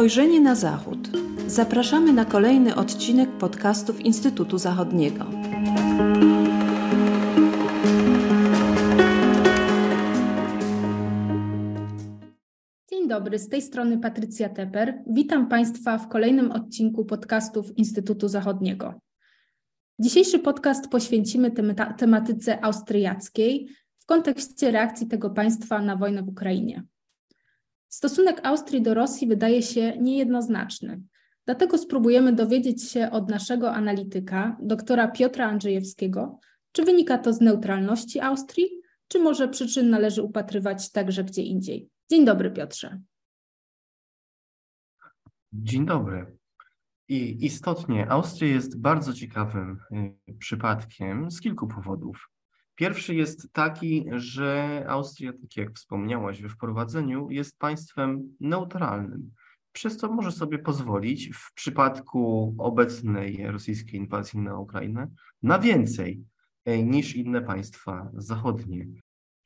Spojrzenie na Zachód. Zapraszamy na kolejny odcinek podcastów Instytutu Zachodniego. Dzień dobry, z tej strony Patrycja Teper. Witam Państwa w kolejnym odcinku podcastów Instytutu Zachodniego. Dzisiejszy podcast poświęcimy tematyce austriackiej w kontekście reakcji tego państwa na wojnę w Ukrainie. Stosunek Austrii do Rosji wydaje się niejednoznaczny. Dlatego spróbujemy dowiedzieć się od naszego analityka, doktora Piotra Andrzejewskiego, czy wynika to z neutralności Austrii, czy może przyczyn należy upatrywać także gdzie indziej. Dzień dobry, Piotrze. Dzień dobry. I istotnie, Austria jest bardzo ciekawym y, przypadkiem z kilku powodów. Pierwszy jest taki, że Austria, tak jak wspomniałaś we wprowadzeniu, jest państwem neutralnym, przez co może sobie pozwolić w przypadku obecnej rosyjskiej inwazji na Ukrainę na więcej e, niż inne państwa zachodnie.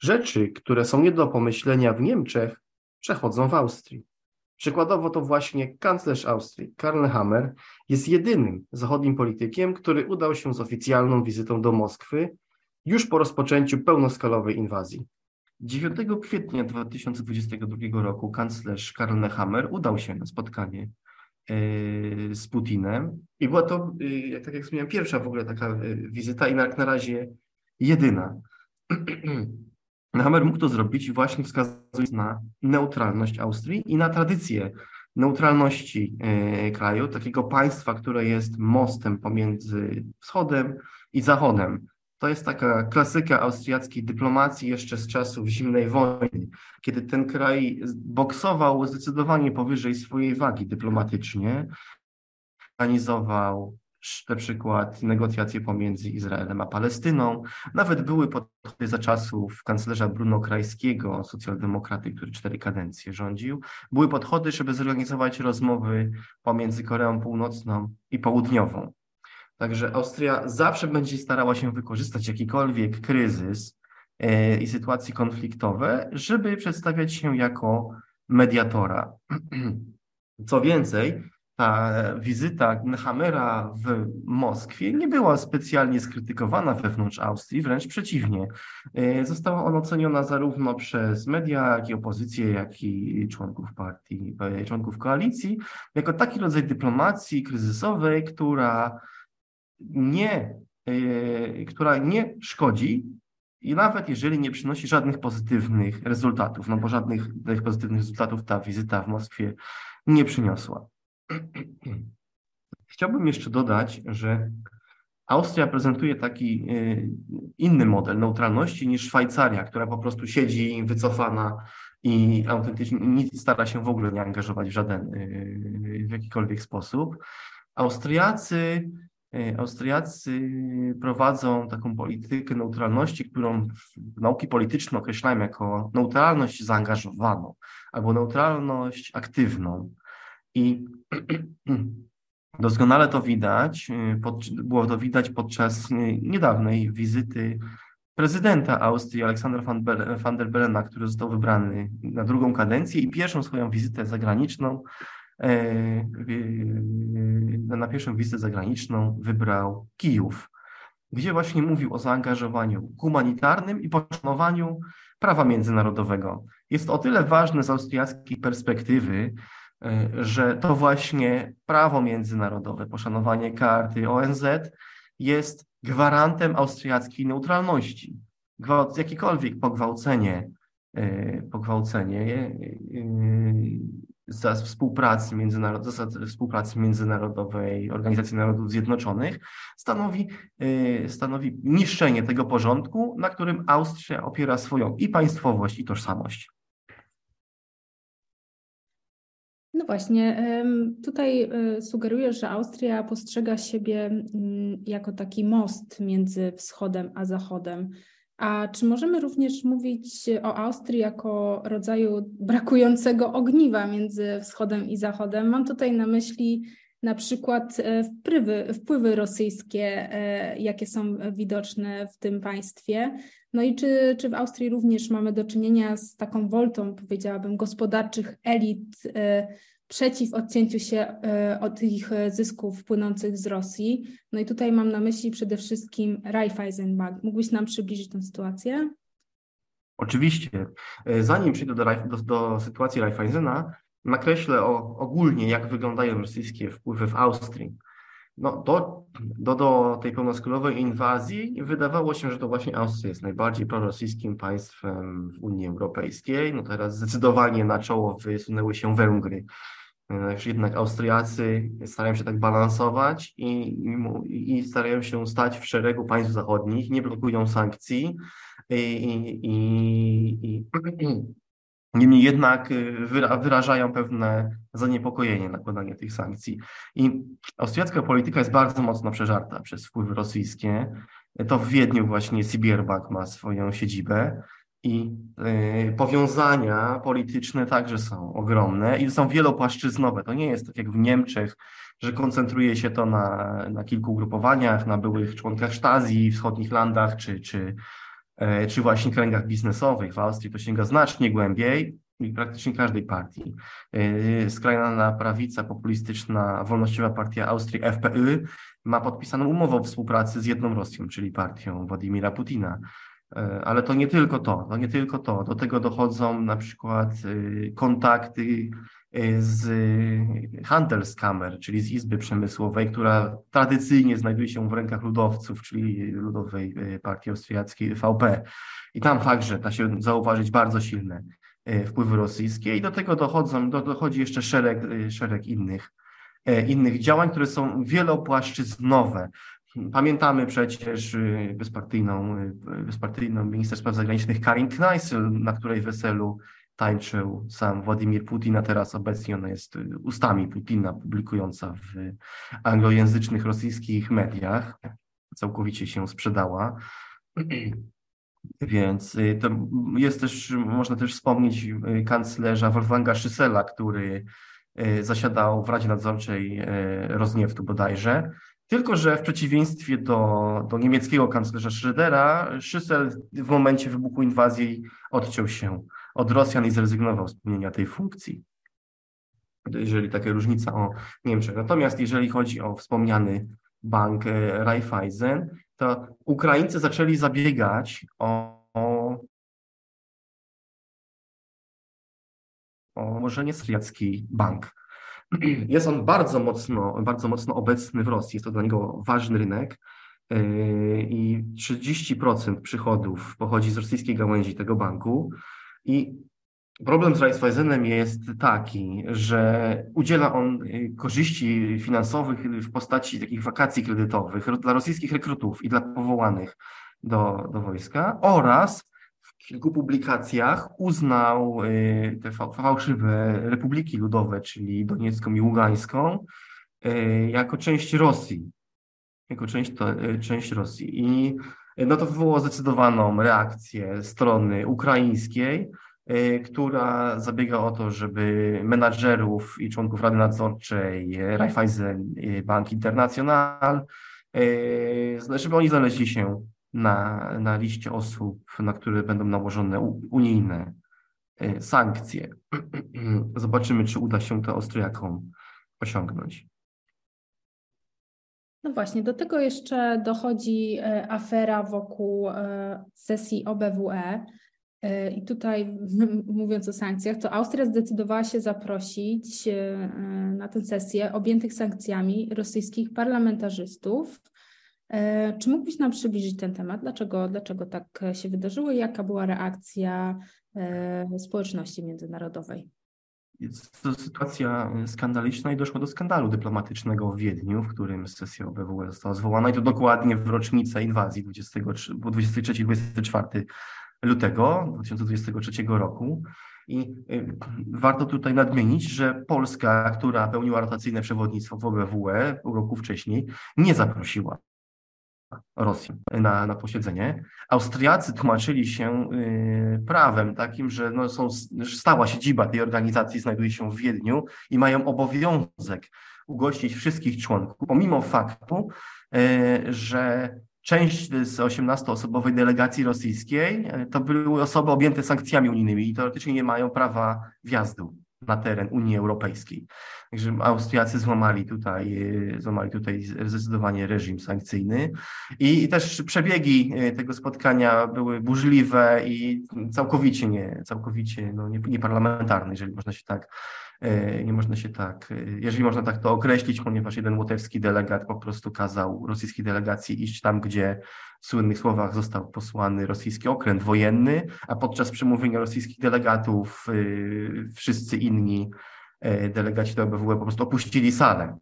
Rzeczy, które są nie do pomyślenia w Niemczech, przechodzą w Austrii. Przykładowo to właśnie kanclerz Austrii, Karl Hammer, jest jedynym zachodnim politykiem, który udał się z oficjalną wizytą do Moskwy już po rozpoczęciu pełnoskalowej inwazji. 9 kwietnia 2022 roku kanclerz Karl Nehammer udał się na spotkanie e, z Putinem i była to, e, tak jak wspomniałem, pierwsza w ogóle taka e, wizyta i jak na razie jedyna. Nehammer mógł to zrobić właśnie wskazując na neutralność Austrii i na tradycję neutralności kraju, takiego państwa, które jest mostem pomiędzy wschodem i zachodem. To jest taka klasyka austriackiej dyplomacji jeszcze z czasów zimnej wojny, kiedy ten kraj boksował zdecydowanie powyżej swojej wagi dyplomatycznie, organizował na przykład negocjacje pomiędzy Izraelem a Palestyną. Nawet były podchody za czasów kanclerza Bruno Krajskiego, socjaldemokraty, który cztery kadencje rządził. Były podchody, żeby zorganizować rozmowy pomiędzy Koreą Północną i Południową. Także Austria zawsze będzie starała się wykorzystać jakikolwiek kryzys e, i sytuacje konfliktowe, żeby przedstawiać się jako mediatora. Co więcej, ta wizyta Hamera w Moskwie nie była specjalnie skrytykowana wewnątrz Austrii, wręcz przeciwnie. E, została ona oceniona zarówno przez media, jak i opozycję, jak i członków partii, e, członków koalicji, jako taki rodzaj dyplomacji kryzysowej, która nie, e, która nie szkodzi i nawet jeżeli nie przynosi żadnych pozytywnych rezultatów, no bo żadnych pozytywnych rezultatów ta wizyta w Moskwie nie przyniosła. Chciałbym jeszcze dodać, że Austria prezentuje taki e, inny model neutralności niż Szwajcaria, która po prostu siedzi wycofana i autentycznie nie stara się w ogóle nie angażować w żaden, e, w jakikolwiek sposób. Austriacy Austriacy prowadzą taką politykę neutralności, którą nauki polityczne określają jako neutralność zaangażowaną albo neutralność aktywną. I doskonale to widać, e, było to widać podczas e, niedawnej wizyty prezydenta Austrii, Aleksandra van der Bellena, który został wybrany na drugą kadencję i pierwszą swoją wizytę zagraniczną E, na pierwszą wizytę zagraniczną wybrał Kijów, gdzie właśnie mówił o zaangażowaniu humanitarnym i poszanowaniu prawa międzynarodowego. Jest o tyle ważne z austriackiej perspektywy, e, że to właśnie prawo międzynarodowe, poszanowanie karty ONZ jest gwarantem austriackiej neutralności. Gwałt, jakiekolwiek pogwałcenie, e, pogwałcenie zasad współpracy, międzynarod, zasad współpracy międzynarodowej Organizacji Narodów Zjednoczonych stanowi, y, stanowi niszczenie tego porządku, na którym Austria opiera swoją i państwowość, i tożsamość. No właśnie, tutaj y, sugeruję, że Austria postrzega siebie mm, jako taki most między wschodem a zachodem. A czy możemy również mówić o Austrii jako rodzaju brakującego ogniwa między wschodem i zachodem? Mam tutaj na myśli na przykład e, wpływy, wpływy rosyjskie, e, jakie są widoczne w tym państwie. No i czy, czy w Austrii również mamy do czynienia z taką woltą, powiedziałabym, gospodarczych elit e, przeciw odcięciu się od ich zysków płynących z Rosji. No i tutaj mam na myśli przede wszystkim Raiffeisenbank. Mógłbyś nam przybliżyć tę sytuację? Oczywiście. Zanim przejdę do, do, do sytuacji Raiffeisena, nakreślę o, ogólnie, jak wyglądają rosyjskie wpływy w Austrii. No, do, do, do tej pełnoskalowej inwazji wydawało się, że to właśnie Austria jest najbardziej prorosyjskim państwem w Unii Europejskiej. No teraz zdecydowanie na czoło wysunęły się Węgry. Jednak Austriacy starają się tak balansować i, i, i starają się stać w szeregu państw zachodnich, nie blokują sankcji i, i, i Niemniej jednak y, wyrażają pewne zaniepokojenie nakładanie tych sankcji. I austriacka polityka jest bardzo mocno przeżarta przez wpływy rosyjskie. To w Wiedniu właśnie Sibierbank ma swoją siedzibę i y, powiązania polityczne także są ogromne i są wielopłaszczyznowe. To nie jest tak jak w Niemczech, że koncentruje się to na, na kilku ugrupowaniach, na byłych członkach Stazji, wschodnich landach czy, czy czy właśnie kręgach biznesowych. W Austrii to sięga znacznie głębiej i praktycznie każdej partii. E, skrajna prawica, populistyczna, wolnościowa partia Austrii FPÖ ma podpisaną umowę o współpracy z jedną Rosją, czyli partią Władimira Putina. E, ale to nie tylko to, to nie tylko to. Do tego dochodzą na przykład kontakty z Handelskammer, czyli z Izby Przemysłowej, która tradycyjnie znajduje się w rękach ludowców, czyli Ludowej e, Partii Austriackiej VP. I tam także da się zauważyć bardzo silne e, wpływy rosyjskie i do tego dochodzą, do, dochodzi jeszcze szereg, e, szereg innych, innych działań, które są wielopłaszczyznowe. Pamiętamy przecież bezpartyjną, bezpartyjną minister spraw zagranicznych Karin Kneissel, na której weselu tańczył sam Władimir Putin, a teraz obecnie ona jest ustami Putina, publikująca w anglojęzycznych rosyjskich mediach. Całkowicie się sprzedała. Więc y, to jest też, można też wspomnieć y, kanclerza Wolfganga Schüssela, który y, zasiadał w Radzie Nadzorczej Rozniewtu bodajże. Tylko, że w przeciwieństwie do, do niemieckiego kanclerza Schrödera, Schüssel w momencie wybuchu inwazji odciął się od Rosjan i zrezygnował z pełnienia tej funkcji. Jeżeli taka różnica o Niemczech. Natomiast jeżeli chodzi o wspomniany bank e, Raiffeisen, to Ukraińcy zaczęli zabiegać o, o, o może nie syriacki bank. Jest on bardzo mocno, bardzo mocno obecny w Rosji, jest to dla niego ważny rynek e, i 30% przychodów pochodzi z rosyjskiej gałęzi tego banku. I problem z Raiffeisenem jest taki, że udziela on y, korzyści finansowych w postaci takich wakacji kredytowych dla rosyjskich rekrutów i dla powołanych do, do wojska oraz w kilku publikacjach uznał y, te fałszywe republiki ludowe, czyli Doniecką i Ługańską, y, jako część Rosji. Jako część, to, część Rosji. I no to wywołało zdecydowaną reakcję strony ukraińskiej, y, która zabiega o to, żeby menadżerów i członków Rady Nadzorczej Raiffeisen Bank International, żeby oni znaleźli się na, na liście osób, na które będą nałożone unijne sankcje. Zobaczymy, czy uda się to Austriakom osiągnąć. No właśnie, do tego jeszcze dochodzi e, afera wokół e, sesji OBWE. E, I tutaj, mówiąc o sankcjach, to Austria zdecydowała się zaprosić na tę sesję objętych sankcjami rosyjskich parlamentarzystów. Czy mógłbyś nam przybliżyć ten temat? Dlaczego, dlaczego tak się wydarzyło i jaka była reakcja społeczności międzynarodowej? Jest to sytuacja skandaliczna i doszło do skandalu dyplomatycznego w Wiedniu, w którym sesja OBWE została zwołana i to dokładnie w rocznicę inwazji 23-24 lutego 2023 roku. I y, warto tutaj nadmienić, że Polska, która pełniła rotacyjne przewodnictwo w OBWE pół roku wcześniej, nie zaprosiła Rosji na, na posiedzenie. Austriacy tłumaczyli się y, prawem takim, że no są, stała siedziba tej organizacji znajduje się w Wiedniu i mają obowiązek ugościć wszystkich członków, pomimo faktu, y, że część z 18-osobowej delegacji rosyjskiej y, to były osoby objęte sankcjami unijnymi i teoretycznie nie mają prawa wjazdu na teren Unii Europejskiej. Także Austriacy złamali tutaj, e, złamali tutaj zdecydowanie reżim sankcyjny i też przebiegi e, tego spotkania były burzliwe i całkowicie nie, całkowicie no, nieparlamentarne, jeżeli można się tak nie można się tak, jeżeli można tak to określić, ponieważ jeden łotewski delegat po prostu kazał rosyjskiej delegacji iść tam, gdzie w słynnych słowach został posłany rosyjski okręt wojenny, a podczas przemówienia rosyjskich delegatów y, wszyscy inni delegaci do OBWE po prostu opuścili salę.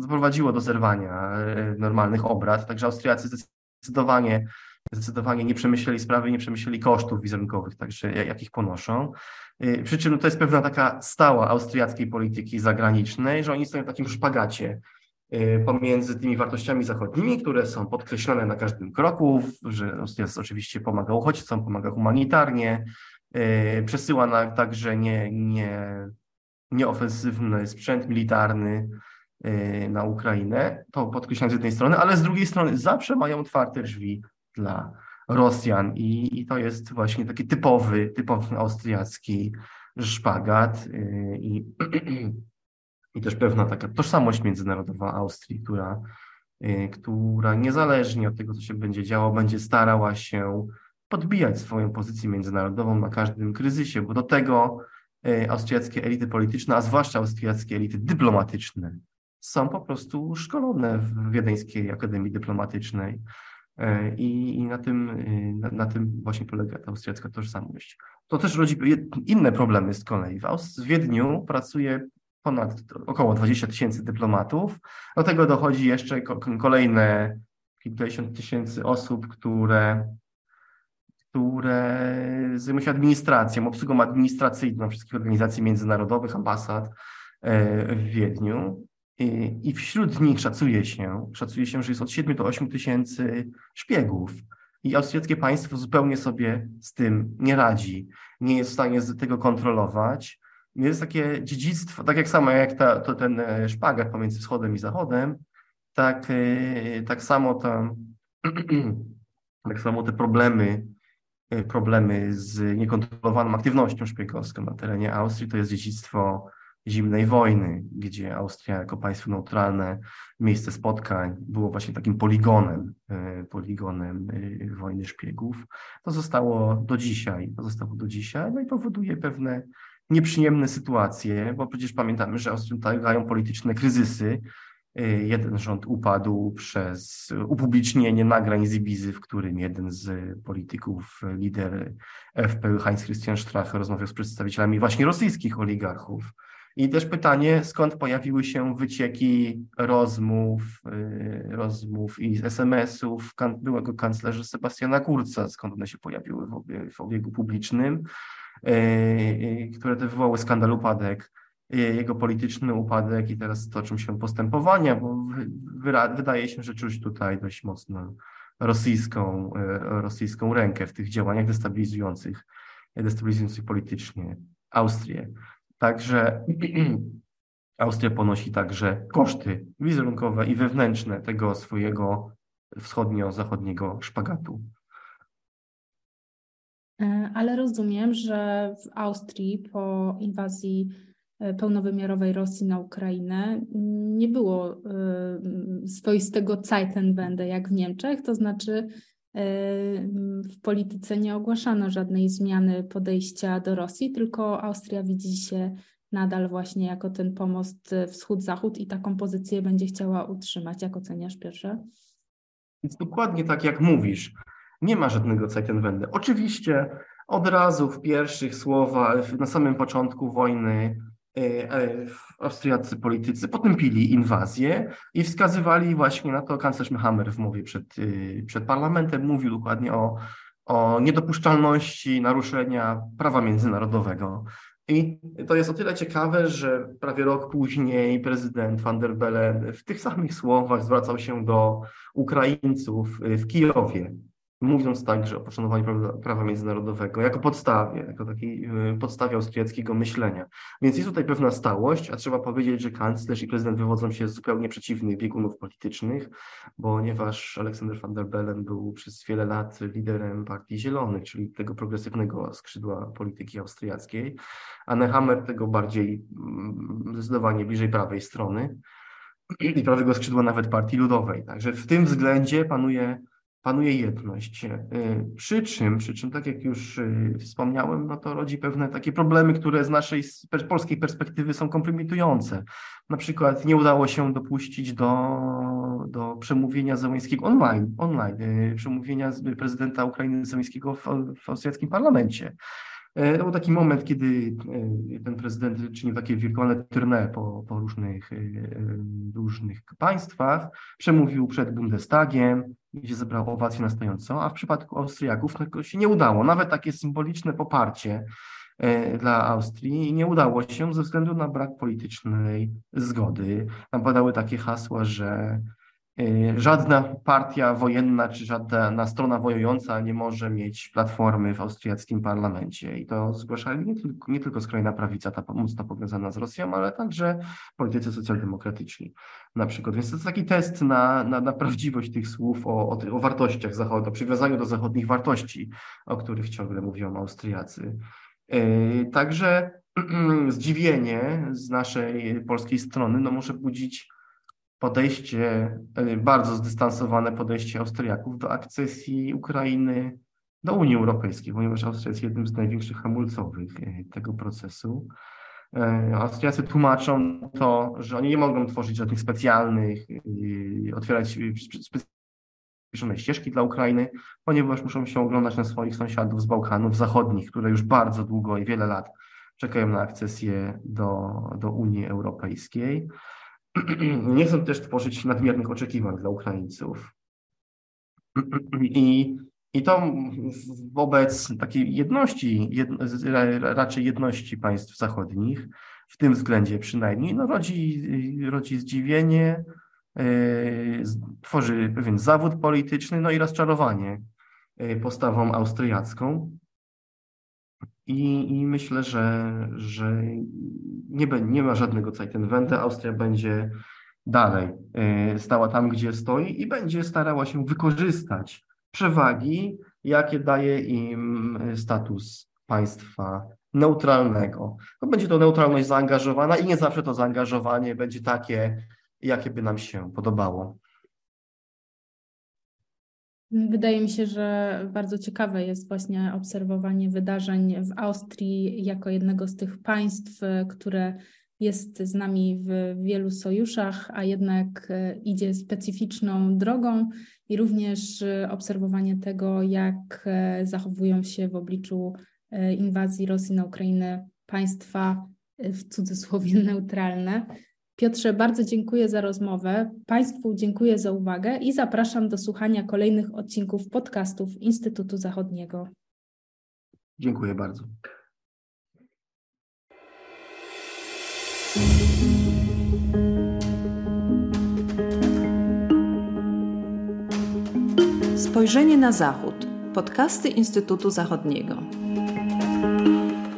Doprowadziło do zerwania normalnych obrad, także Austriacy zdecydowanie zdecydowanie nie przemyśleli sprawy, nie przemyśleli kosztów wizerunkowych, także jakich ponoszą. Przy czym to jest pewna taka stała austriackiej polityki zagranicznej, że oni stoją w takim szpagacie Y, pomiędzy tymi wartościami zachodnimi, które są podkreślone na każdym kroku, że Rosja oczywiście pomaga uchodźcom, pomaga humanitarnie, y, przesyła na, także nie, nie, nieofensywny sprzęt militarny y, na Ukrainę, to podkreślam z jednej strony, ale z drugiej strony zawsze mają otwarte drzwi dla Rosjan i, i to jest właśnie taki typowy, typowy austriacki szpagat i i też pewna taka tożsamość międzynarodowa Austrii, która, y, która niezależnie od tego, co się będzie działo, będzie starała się podbijać swoją pozycję międzynarodową na każdym kryzysie, bo do tego y, austriackie elity polityczne, a zwłaszcza austriackie elity dyplomatyczne, są po prostu szkolone w Wiedeńskiej Akademii Dyplomatycznej. Y, I, i na, tym, na, na, tym właśnie polega ta austriacka tożsamość. To też rodzi inne problemy z kolei. W Wiedniu pracuje ponad około 20 tysięcy dyplomatów. Do tego dochodzi jeszcze kolejne kilkadziesiąt tysięcy osób, które, które zajmują się administracją, obsługą administracyjną wszystkich organizacji międzynarodowych, ambasad e, w Wiedniu. I, I wśród nich szacuje się, szacuje się, że jest od 7 do 8 tysięcy szpiegów. I austriackie państwo zupełnie sobie z tym nie radzi, nie jest w stanie tego kontrolować jest takie dziedzictwo, tak jak samo jak ta, to ten e, szpagat pomiędzy wschodem i zachodem, tak, e, tak samo to, tak samo te problemy, e, problemy z niekontrolowaną aktywnością szpiegowską na terenie Austrii to jest dziedzictwo zimnej wojny, gdzie Austria jako państwo neutralne, miejsce spotkań było właśnie takim poligonem, poligonem wojny szpiegów. To zostało do dzisiaj, to zostało do dzisiaj, no i powoduje pewne nieprzyjemne sytuacje, bo przecież pamiętamy, że ostrzegają polityczne kryzysy. Y, jeden rząd upadł przez upublicznienie nagrań z Ibizy, w którym jeden z polityków, lider FPÖ, Heinz Christian Strache, rozmawiał z przedstawicielami właśnie rosyjskich oligarchów. I też pytanie, skąd pojawiły się wycieki rozmów, y, rozmów i SMS-ów byłego kanclerza Sebastiana Kurza, skąd one się pojawiły w obiegu publicznym. E, e, które te wywołały skandal upadek, jego polityczny upadek i teraz toczą się postępowania, bo wydaje się, że czuć tutaj dość mocno rosyjską, rosyjską rękę w tych działaniach destabilizujących, destabilizujących politycznie Austrię. Także Austria ponosi także koszty wizerunkowe i wewnętrzne tego swojego wschodnio-zachodniego szpagatu. E, ale rozumiem, że w Austrii po inwazji e, pełnowymiarowej Rosji na Ukrainę nie było e, swoistego Zeitenwende jak w Niemczech, to znaczy w polityce nie ogłaszano żadnej zmiany podejścia do Rosji, tylko Austria widzi się nadal właśnie jako ten pomost wschód-zachód i taką pozycję będzie chciała utrzymać. Jak oceniasz pierwsze? Jest dokładnie tak, jak mówisz. Nie ma żadnego Zeitenwende. Oczywiście od razu w pierwszych słowach, na samym początku wojny, e, e, austriaccy politycy potępili inwazję i wskazywali właśnie na to, kanclerz Hammer w mowie przed, e, przed parlamentem mówił dokładnie o, o niedopuszczalności naruszenia prawa międzynarodowego. I to jest o tyle ciekawe, że prawie rok później prezydent van der Bellen w tych samych słowach zwracał się do Ukraińców w Kijowie mówiąc także o poszanowaniu prawa, prawa międzynarodowego jako podstawie, jako takiej y, podstawie austriackiego myślenia. Więc jest tutaj pewna stałość, a trzeba powiedzieć, że kanclerz i prezydent wywodzą się z zupełnie przeciwnych biegunów politycznych, ponieważ Aleksander van der Bellen był przez wiele lat liderem Partii Zielonych, czyli tego progresywnego skrzydła polityki austriackiej, a Nehammer tego bardziej mm, zdecydowanie bliżej prawej strony i prawego skrzydła nawet Partii Ludowej. Także w tym względzie panuje panuje jedność. Y, przy czym, przy czym, tak jak już y, wspomniałem, no to rodzi pewne takie problemy, które z naszej z polskiej perspektywy są kompromitujące. Na przykład nie udało się dopuścić do, do przemówienia Zełańskiego online, online, y, przemówienia prezydenta Ukrainy Zełańskiego w, w austriackim parlamencie. To był taki moment, kiedy ten prezydent czynił takie wirtualne tournée po, po różnych, różnych państwach, przemówił przed Bundestagiem, gdzie zebrał owację na stojąco, a w przypadku Austriaków tego się nie udało. Nawet takie symboliczne poparcie e, dla Austrii nie udało się ze względu na brak politycznej zgody. Tam padały takie hasła, że e, żadna partia wojenna czy żadna strona wojująca nie może mieć platformy w austriackim parlamencie. I to zgłaszali nie tylko, nie tylko skrajna prawica, ta mocno powiązana z Rosją, ale także politycy socjaldemokratyczni na przykład. Więc to jest taki test na, na, na prawdziwość tych słów o, o, o wartościach zachodu, o przywiązaniu do zachodnich wartości, o których ciągle mówią Austriacy. Yy, także zdziwienie z naszej polskiej strony no, może budzić podejście, yy, bardzo zdystansowane podejście Austriaków do akcesji Ukrainy do Unii Europejskiej, ponieważ Austria jest jednym z największych hamulcowych yy, tego procesu. E, Austriacy tłumaczą to, że oni nie mogą tworzyć żadnych specjalnych, otwierać specjalne ścieżki dla Ukrainy, ponieważ muszą się oglądać na swoich sąsiadów z Bałkanów Zachodnich, które już bardzo długo i wiele lat czekają na akcesję do, do Unii Europejskiej. Nie chcą też tworzyć nadmiernych oczekiwań dla Ukraińców. I i to wobec takiej jedności, jed, raczej jedności państw zachodnich, w tym względzie przynajmniej, no rodzi, rodzi zdziwienie, yy, tworzy pewien zawód polityczny, no i rozczarowanie yy, postawą austriacką. I, i myślę, że, że nie, nie ma żadnego Zeitenwende. Austria będzie dalej yy, stała tam, gdzie stoi i będzie starała się wykorzystać przewagi, jakie daje im status państwa neutralnego. No będzie to neutralność zaangażowana i nie zawsze to zaangażowanie będzie takie, jakie by nam się podobało. Wydaje mi się, że bardzo ciekawe jest właśnie obserwowanie wydarzeń w Austrii jako jednego z tych państw, które jest z nami w wielu sojuszach, a jednak e, idzie specyficzną drogą i również e, obserwowanie tego, jak e, zachowują się w obliczu inwazji Rosji na Ukrainę państwa w cudzysłowie neutralne. Piotrze, bardzo dziękuję za rozmowę. Państwu dziękuję za uwagę i zapraszam do słuchania kolejnych odcinków podcastów Instytutu Zachodniego. Dziękuję bardzo. Spojrzenie na Zachód. Podcasty Instytutu Zachodniego.